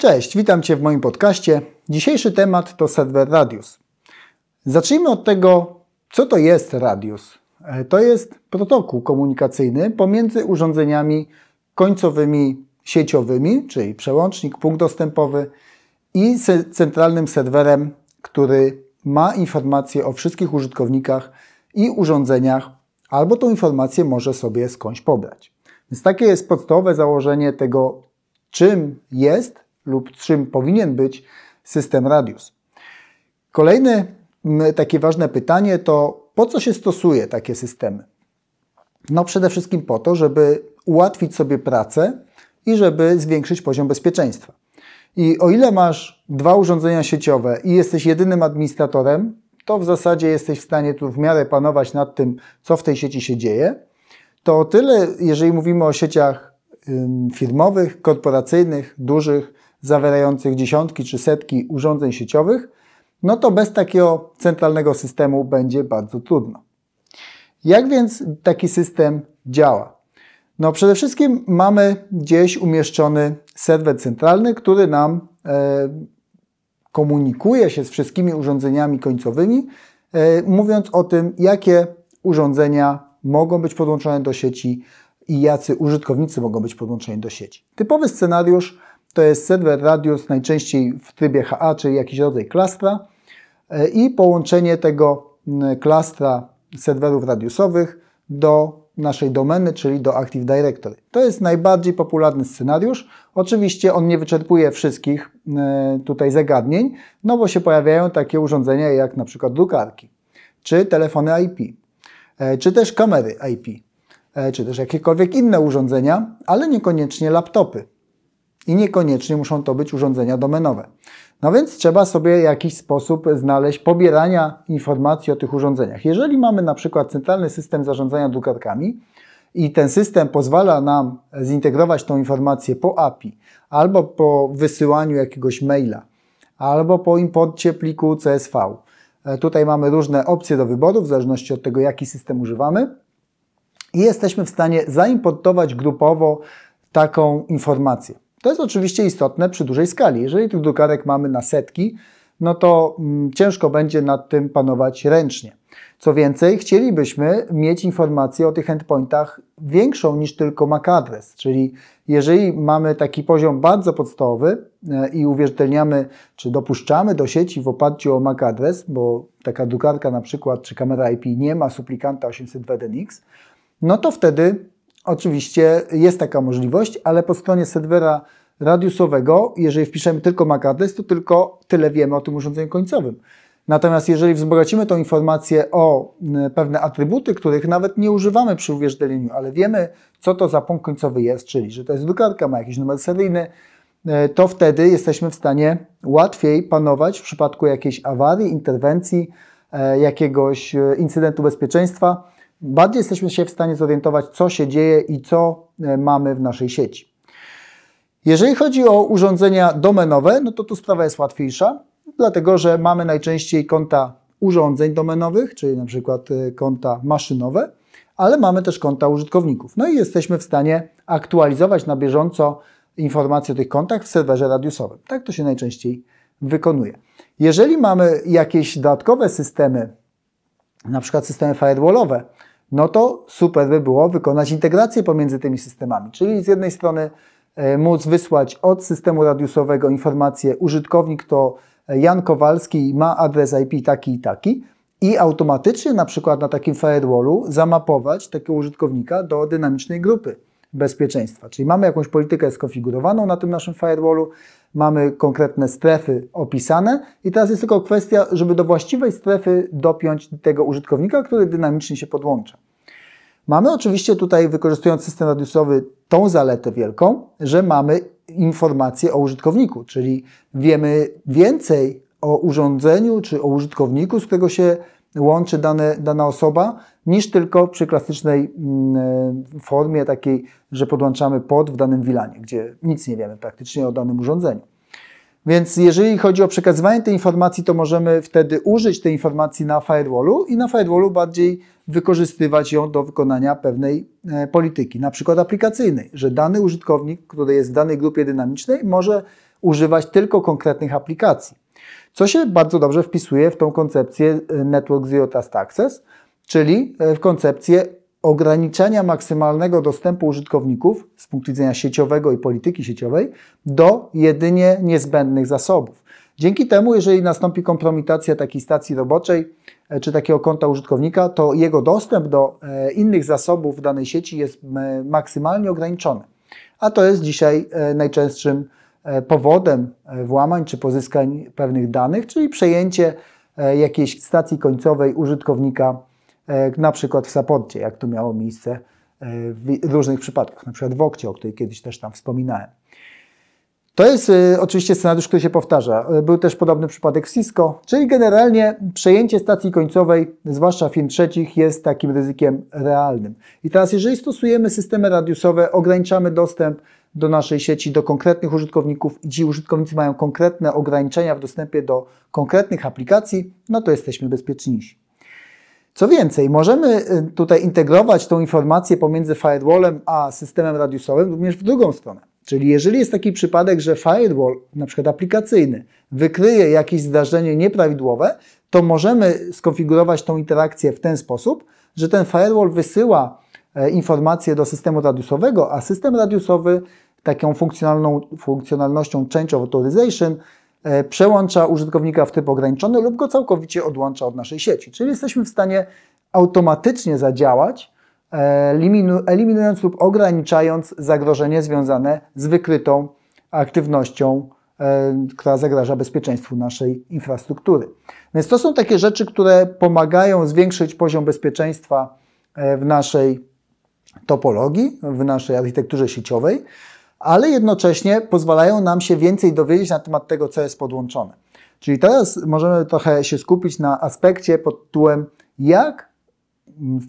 Cześć, witam Cię w moim podcaście. Dzisiejszy temat to serwer Radius. Zacznijmy od tego, co to jest Radius. E, to jest protokół komunikacyjny pomiędzy urządzeniami końcowymi sieciowymi, czyli przełącznik, punkt dostępowy i centralnym serwerem, który ma informacje o wszystkich użytkownikach i urządzeniach, albo tą informację może sobie skądś pobrać. Więc takie jest podstawowe założenie tego, czym jest lub czym powinien być system Radius. Kolejne takie ważne pytanie to po co się stosuje takie systemy? No przede wszystkim po to, żeby ułatwić sobie pracę i żeby zwiększyć poziom bezpieczeństwa. I o ile masz dwa urządzenia sieciowe i jesteś jedynym administratorem, to w zasadzie jesteś w stanie tu w miarę panować nad tym, co w tej sieci się dzieje. To o tyle, jeżeli mówimy o sieciach firmowych, korporacyjnych, dużych, zawierających dziesiątki czy setki urządzeń sieciowych, no to bez takiego centralnego systemu będzie bardzo trudno. Jak więc taki system działa? No przede wszystkim mamy gdzieś umieszczony serwer centralny, który nam e, komunikuje się z wszystkimi urządzeniami końcowymi, e, mówiąc o tym, jakie urządzenia mogą być podłączone do sieci i jacy użytkownicy mogą być podłączeni do sieci. Typowy scenariusz to jest serwer Radius, najczęściej w trybie HA, czyli jakiś rodzaj klastra e, i połączenie tego klastra serwerów radiusowych do naszej domeny, czyli do Active Directory. To jest najbardziej popularny scenariusz. Oczywiście on nie wyczerpuje wszystkich e, tutaj zagadnień, no bo się pojawiają takie urządzenia jak na przykład drukarki, czy telefony IP, e, czy też kamery IP, czy też jakiekolwiek inne urządzenia, ale niekoniecznie laptopy i niekoniecznie muszą to być urządzenia domenowe. No więc trzeba sobie jakiś sposób znaleźć pobierania informacji o tych urządzeniach. Jeżeli mamy na przykład centralny system zarządzania drukarkami i ten system pozwala nam zintegrować tą informację po API albo po wysyłaniu jakiegoś maila, albo po imporcie pliku CSV. E, tutaj mamy różne opcje do wyboru w zależności od tego, jaki system używamy i jesteśmy w stanie zaimportować grupowo taką informację. To jest oczywiście istotne przy dużej skali. Jeżeli tych drukarek mamy na setki, no to mm, ciężko będzie nad tym panować ręcznie. Co więcej, chcielibyśmy mieć informację o tych endpointach większą niż tylko MAC adres, czyli jeżeli mamy taki poziom bardzo podstawowy e, i uwierzytelniamy, czy dopuszczamy do sieci w oparciu o MAC adres, bo taka drukarka na przykład, czy kamera IP nie ma suplikanta 802.1x, no to wtedy Oczywiście jest taka możliwość, ale po stronie serwera radiusowego, jeżeli wpiszemy tylko MAC adres, to tylko tyle wiemy o tym urządzeniu końcowym. Natomiast jeżeli wzbogacimy tą informację o pewne atrybuty, których nawet nie używamy przy uwierzytelnieniu, ale wiemy, co to za punkt końcowy jest, czyli że to jest drukarka, ma jakiś numer seryjny, e, to wtedy jesteśmy w stanie łatwiej panować w przypadku jakiejś awarii, interwencji, e, jakiegoś e, incydentu bezpieczeństwa, bardziej jesteśmy się w stanie zorientować, co się dzieje i co e, mamy w naszej sieci. Jeżeli chodzi o urządzenia domenowe, no to tu sprawa jest łatwiejsza, dlatego że mamy najczęściej konta urządzeń domenowych, czyli na przykład e, konta maszynowe, ale mamy też konta użytkowników. No i jesteśmy w stanie aktualizować na bieżąco informacje o tych kontach w serwerze radiusowym. Tak to się najczęściej wykonuje. Jeżeli mamy jakieś dodatkowe systemy, na przykład systemy firewallowe, no to super by było wykonać integrację pomiędzy tymi systemami. Czyli z jednej strony e, móc wysłać od systemu radiusowego informację użytkownik to Jan Kowalski ma adres IP taki i taki i automatycznie na przykład na takim firewallu zamapować takiego użytkownika do dynamicznej grupy bezpieczeństwa. Czyli mamy jakąś politykę skonfigurowaną na tym naszym firewallu, mamy konkretne strefy opisane i teraz jest tylko kwestia, żeby do właściwej strefy dopiąć tego użytkownika, który dynamicznie się podłącza. Mamy oczywiście tutaj, wykorzystując system radiusowy, tą zaletę wielką, że mamy informacje o użytkowniku, czyli wiemy więcej o urządzeniu czy o użytkowniku, z którego się łączy dane, dana osoba, niż tylko przy klasycznej mm, e, formie takiej, że podłączamy pod w danym wilanie, gdzie nic nie wiemy praktycznie o danym urządzeniu. Więc jeżeli chodzi o przekazywanie tej informacji, to możemy wtedy użyć tej informacji na firewallu i na firewallu bardziej wykorzystywać ją do wykonania pewnej e, polityki, na przykład aplikacyjnej, że dany użytkownik, który jest w danej grupie dynamicznej, może używać tylko konkretnych aplikacji. Co się bardzo dobrze wpisuje w tą koncepcję Network Zero Trust Access, czyli w koncepcję ograniczenia maksymalnego dostępu użytkowników z punktu widzenia sieciowego i polityki sieciowej do jedynie niezbędnych zasobów. Dzięki temu, jeżeli nastąpi kompromitacja takiej stacji roboczej e, czy takiego konta użytkownika, to jego dostęp do e, innych zasobów danej sieci jest maksymalnie ograniczony. A to jest dzisiaj e, najczęstszym powodem włamań czy pozyskań pewnych danych, czyli przejęcie jakiejś stacji końcowej użytkownika E, na przykład w Saporcie, jak to miało miejsce e, w różnych przypadkach, na przykład w Okcie, o której kiedyś też tam wspominałem. To jest e, oczywiście scenariusz, który się powtarza. Był też podobny przypadek w Cisco, czyli generalnie przejęcie stacji końcowej, zwłaszcza firm trzecich, jest takim ryzykiem realnym. I teraz, jeżeli stosujemy systemy radiusowe, ograniczamy dostęp do naszej sieci, do konkretnych użytkowników i ci użytkownicy mają konkretne ograniczenia w dostępie do konkretnych aplikacji, no to jesteśmy bezpieczniejsi. Co więcej, możemy y, tutaj integrować tą informację pomiędzy firewallem a systemem radiusowym również w drugą stronę. Czyli jeżeli jest taki przypadek, że firewall, na przykład aplikacyjny, wykryje jakieś zdarzenie nieprawidłowe, to możemy skonfigurować tą interakcję w ten sposób, że ten firewall wysyła e, informację do systemu radiusowego, a system radiusowy taką funkcjonalną, funkcjonalnością Change of Authorization przełącza użytkownika w typ ograniczony lub go całkowicie odłącza od naszej sieci. Czyli jesteśmy w stanie automatycznie zadziałać, e, eliminując lub ograniczając zagrożenie związane z wykrytą aktywnością, e, która zagraża bezpieczeństwu naszej infrastruktury. Więc to są takie rzeczy, które pomagają zwiększyć poziom bezpieczeństwa w naszej topologii, w naszej architekturze sieciowej ale jednocześnie pozwalają nam się więcej dowiedzieć na temat tego, co jest podłączone. Czyli teraz możemy trochę się skupić na aspekcie pod tytułem, jak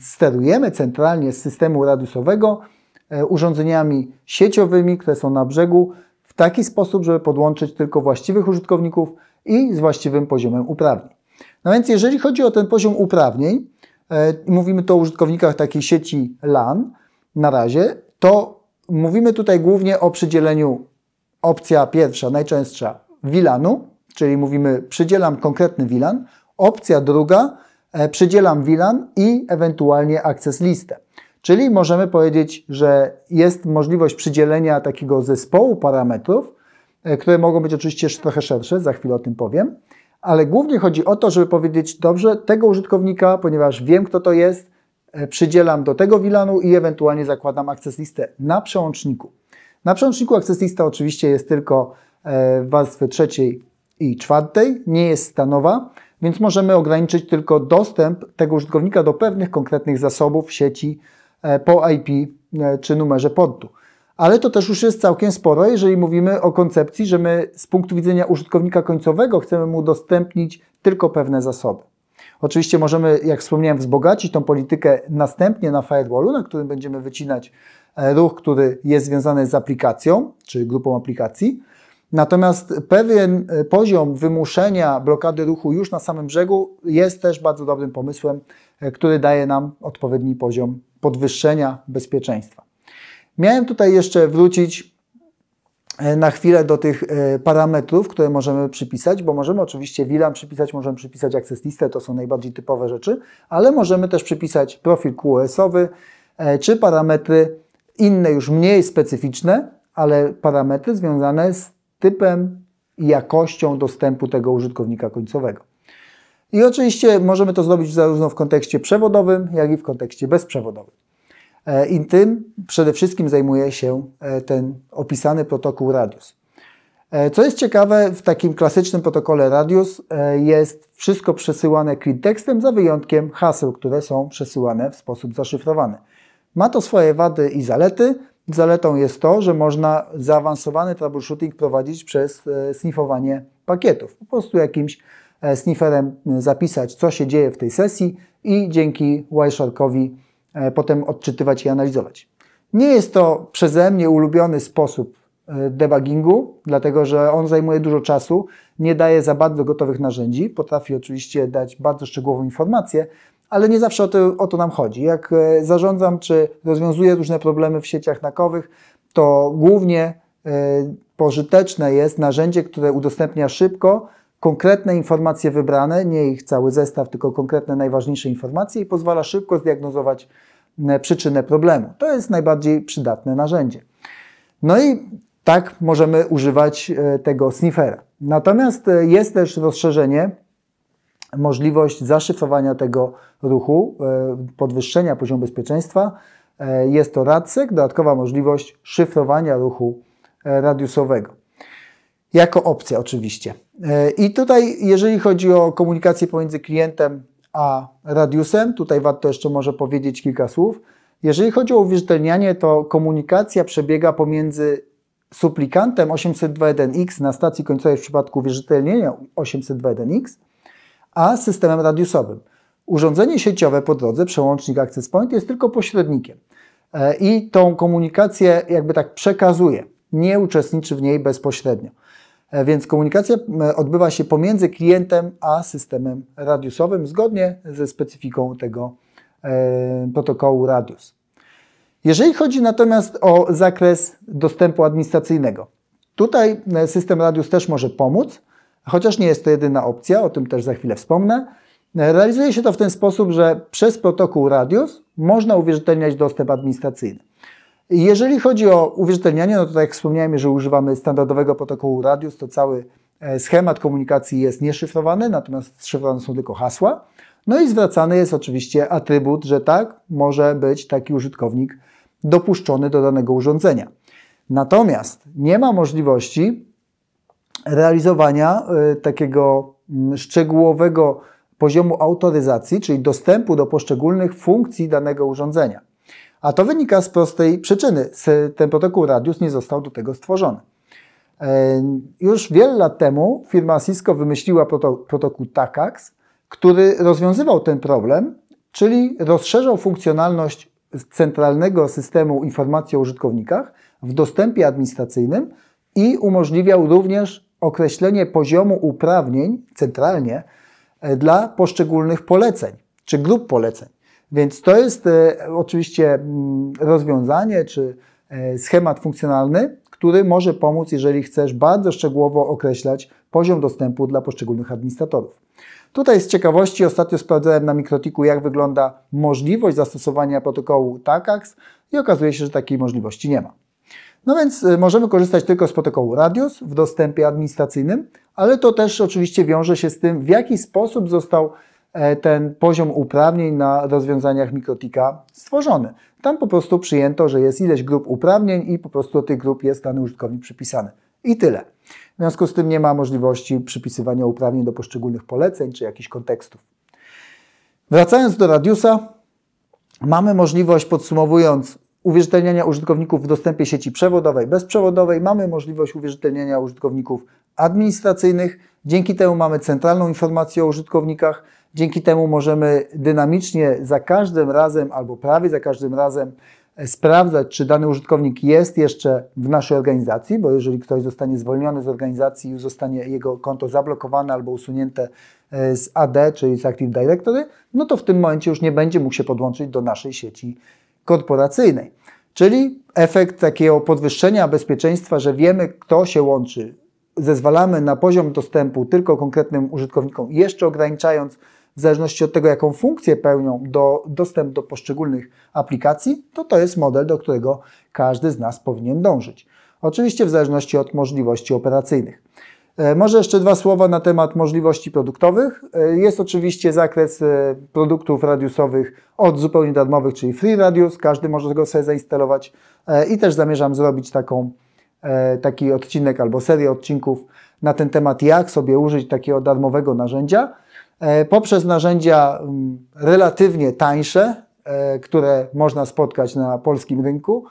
sterujemy centralnie z systemu radiusowego e, urządzeniami sieciowymi, które są na brzegu, w taki sposób, żeby podłączyć tylko właściwych użytkowników i z właściwym poziomem uprawnień. No więc jeżeli chodzi o ten poziom uprawnień, e, mówimy tu o użytkownikach takiej sieci LAN na razie, to Mówimy tutaj głównie o przydzieleniu opcja pierwsza, najczęstsza VLANu, czyli mówimy przydzielam konkretny VLAN. Opcja druga, e, przydzielam VLAN i ewentualnie access listę. Czyli możemy powiedzieć, że jest możliwość przydzielenia takiego zespołu parametrów, e, które mogą być oczywiście trochę szersze, za chwilę o tym powiem, ale głównie chodzi o to, żeby powiedzieć, dobrze, tego użytkownika, ponieważ wiem, kto to jest, przydzielam do tego VLANu i ewentualnie zakładam access listę na przełączniku. Na przełączniku access lista oczywiście jest tylko e, warstwy trzeciej i czwartej, nie jest stanowa, więc możemy ograniczyć tylko dostęp tego użytkownika do pewnych konkretnych zasobów sieci e, po IP czy numerze portu. Ale to też już jest całkiem sporo, jeżeli mówimy o koncepcji, że my z punktu widzenia użytkownika końcowego chcemy mu udostępnić tylko pewne zasoby. Oczywiście możemy, jak wspomniałem, wzbogacić tą politykę następnie na firewallu, na którym będziemy wycinać e, ruch, który jest związany z aplikacją, czy grupą aplikacji. Natomiast pewien e, poziom wymuszenia blokady ruchu już na samym brzegu jest też bardzo dobrym pomysłem, e, który daje nam odpowiedni poziom podwyższenia bezpieczeństwa. Miałem tutaj jeszcze wrócić na chwilę do tych e, parametrów, które możemy przypisać, bo możemy oczywiście VLAN przypisać, możemy przypisać access listę, to są najbardziej typowe rzeczy, ale możemy też przypisać profil QoS-owy, e, czy parametry inne, już mniej specyficzne, ale parametry związane z typem i jakością dostępu tego użytkownika końcowego. I oczywiście możemy to zrobić zarówno w kontekście przewodowym, jak i w kontekście bezprzewodowym. E, I tym przede wszystkim zajmuje się e, ten opisany protokół Radius. E, co jest ciekawe, w takim klasycznym protokole Radius jest wszystko przesyłane clean tekstem, za wyjątkiem haseł, które są przesyłane w sposób zaszyfrowany. Ma to swoje wady i zalety. Zaletą jest to, że można zaawansowany troubleshooting prowadzić przez sniffowanie pakietów. Po prostu jakimś snifferem zapisać, co się dzieje w tej sesji i dzięki Wiresharkowi potem odczytywać i analizować. Nie jest to przeze mnie ulubiony sposób e, debuggingu, dlatego że on zajmuje dużo czasu, nie daje za bardzo gotowych narzędzi, potrafi oczywiście dać bardzo szczegółową informację, ale nie zawsze o to, o to nam chodzi. Jak e, zarządzam czy rozwiązuję różne problemy w sieciach nakowych, to głównie pożyteczne jest narzędzie, które udostępnia szybko konkretne informacje wybrane, nie ich cały zestaw, tylko konkretne najważniejsze informacje i pozwala szybko zdiagnozować e, przyczynę problemu. To jest najbardziej przydatne narzędzie. No i tak możemy używać e, tego sniffera. Natomiast e, jest też rozszerzenie, możliwość zaszyfrowania tego ruchu, podwyższenia poziomu bezpieczeństwa. Jest to RADSEC, dodatkowa możliwość szyfrowania ruchu radiusowego. Jako opcja oczywiście. I tutaj, jeżeli chodzi o komunikację pomiędzy klientem a radiusem, tutaj warto jeszcze może powiedzieć kilka słów. Jeżeli chodzi o uwierzytelnianie, to komunikacja przebiega pomiędzy suplikantem 802.1x na stacji końcowej w przypadku uwierzytelnienia 802.1x, a systemem radiusowym. Urządzenie sieciowe po drodze, przełącznik Access Point, jest tylko pośrednikiem e, i tą komunikację jakby tak przekazuje, nie uczestniczy w niej bezpośrednio. E, więc komunikacja odbywa się pomiędzy klientem a systemem radiusowym zgodnie ze specyfiką tego e, protokołu Radius. Jeżeli chodzi natomiast o zakres dostępu administracyjnego, tutaj e, system Radius też może pomóc, chociaż nie jest to jedyna opcja, o tym też za chwilę wspomnę. Realizuje się to w ten sposób, że przez protokół Radius można uwierzytelniać dostęp administracyjny. Jeżeli chodzi o uwierzytelnianie, no to tak jak wspomniałem, że używamy standardowego protokołu Radius, to cały e, schemat komunikacji jest nieszyfrowany, natomiast szyfrowane są tylko hasła. No i zwracany jest oczywiście atrybut, że tak, może być taki użytkownik dopuszczony do danego urządzenia. Natomiast nie ma możliwości realizowania y, takiego y, szczegółowego poziomu autoryzacji, czyli dostępu do poszczególnych funkcji danego urządzenia. A to wynika z prostej przyczyny. Ten protokół Radius nie został do tego stworzony. E, już wiele lat temu firma Cisco wymyśliła protokół TACAX, który rozwiązywał ten problem, czyli rozszerzał funkcjonalność centralnego systemu informacji o użytkownikach w dostępie administracyjnym i umożliwiał również określenie poziomu uprawnień centralnie e, dla poszczególnych poleceń czy grup poleceń. Więc to jest e, oczywiście mm, rozwiązanie czy e, schemat funkcjonalny, który może pomóc, jeżeli chcesz bardzo szczegółowo określać poziom dostępu dla poszczególnych administratorów. Tutaj z ciekawości ostatnio sprawdzałem na Mikrotiku, jak wygląda możliwość zastosowania protokołu TACAX i okazuje się, że takiej możliwości nie ma. No więc e, możemy korzystać tylko z protokołu Radius w dostępie administracyjnym, ale to też oczywiście wiąże się z tym, w jaki sposób został ten poziom uprawnień na rozwiązaniach Mikrotika stworzony. Tam po prostu przyjęto, że jest ileś grup uprawnień i po prostu do tych grup jest dany użytkownik przypisany. I tyle. W związku z tym nie ma możliwości przypisywania uprawnień do poszczególnych poleceń czy jakichś kontekstów. Wracając do Radiusa, mamy możliwość, podsumowując, uwierzytelniania użytkowników w dostępie sieci przewodowej, bezprzewodowej. Mamy możliwość uwierzytelniania użytkowników administracyjnych. Dzięki temu mamy centralną informację o użytkownikach. Dzięki temu możemy dynamicznie za każdym razem albo prawie za każdym razem e, sprawdzać, czy dany użytkownik jest jeszcze w naszej organizacji, bo jeżeli ktoś zostanie zwolniony z organizacji i zostanie jego konto zablokowane albo usunięte e, z AD, czyli z Active Directory, no to w tym momencie już nie będzie mógł się podłączyć do naszej sieci korporacyjnej. Czyli efekt takiego podwyższenia bezpieczeństwa, że wiemy, kto się łączy, zezwalamy na poziom dostępu tylko konkretnym użytkownikom, jeszcze ograniczając w zależności od tego, jaką funkcję pełnią do, dostęp do poszczególnych aplikacji, to to jest model, do którego każdy z nas powinien dążyć. Oczywiście w zależności od możliwości operacyjnych. E, może jeszcze dwa słowa na temat możliwości produktowych. E, jest oczywiście zakres e, produktów radiusowych od zupełnie darmowych, czyli Free Radius. Każdy może go sobie zainstalować i też zamierzam zrobić taką, taki odcinek albo serię odcinków na ten temat, jak sobie użyć takiego darmowego narzędzia. E, poprzez narzędzia mm, relatywnie tańsze, e, które można spotkać na polskim rynku,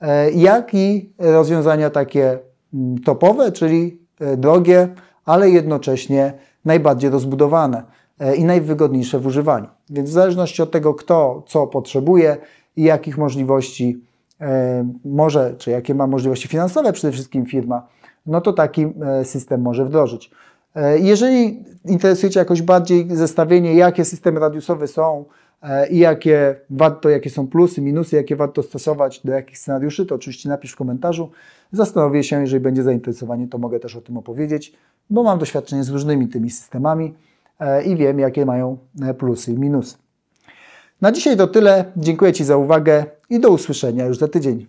e, jak i rozwiązania takie mm, topowe, czyli drogie, ale jednocześnie najbardziej rozbudowane i najwygodniejsze w używaniu. Więc w zależności od tego, kto co potrzebuje i jakich możliwości może, czy jakie ma możliwości finansowe przede wszystkim firma, no to taki system może wdrożyć. E, jeżeli interesuje Cię jakoś bardziej zestawienie, jakie systemy radiusowe są e, i jakie warto, jakie są plusy, minusy, jakie warto stosować, do jakich scenariuszy, to oczywiście napisz w komentarzu. Zastanowię się, jeżeli będzie zainteresowanie, to mogę też o tym opowiedzieć, bo mam doświadczenie z różnymi tymi systemami e, i wiem, jakie mają plusy i minusy. Na dzisiaj to tyle. Dziękuję Ci za uwagę i do usłyszenia już za tydzień.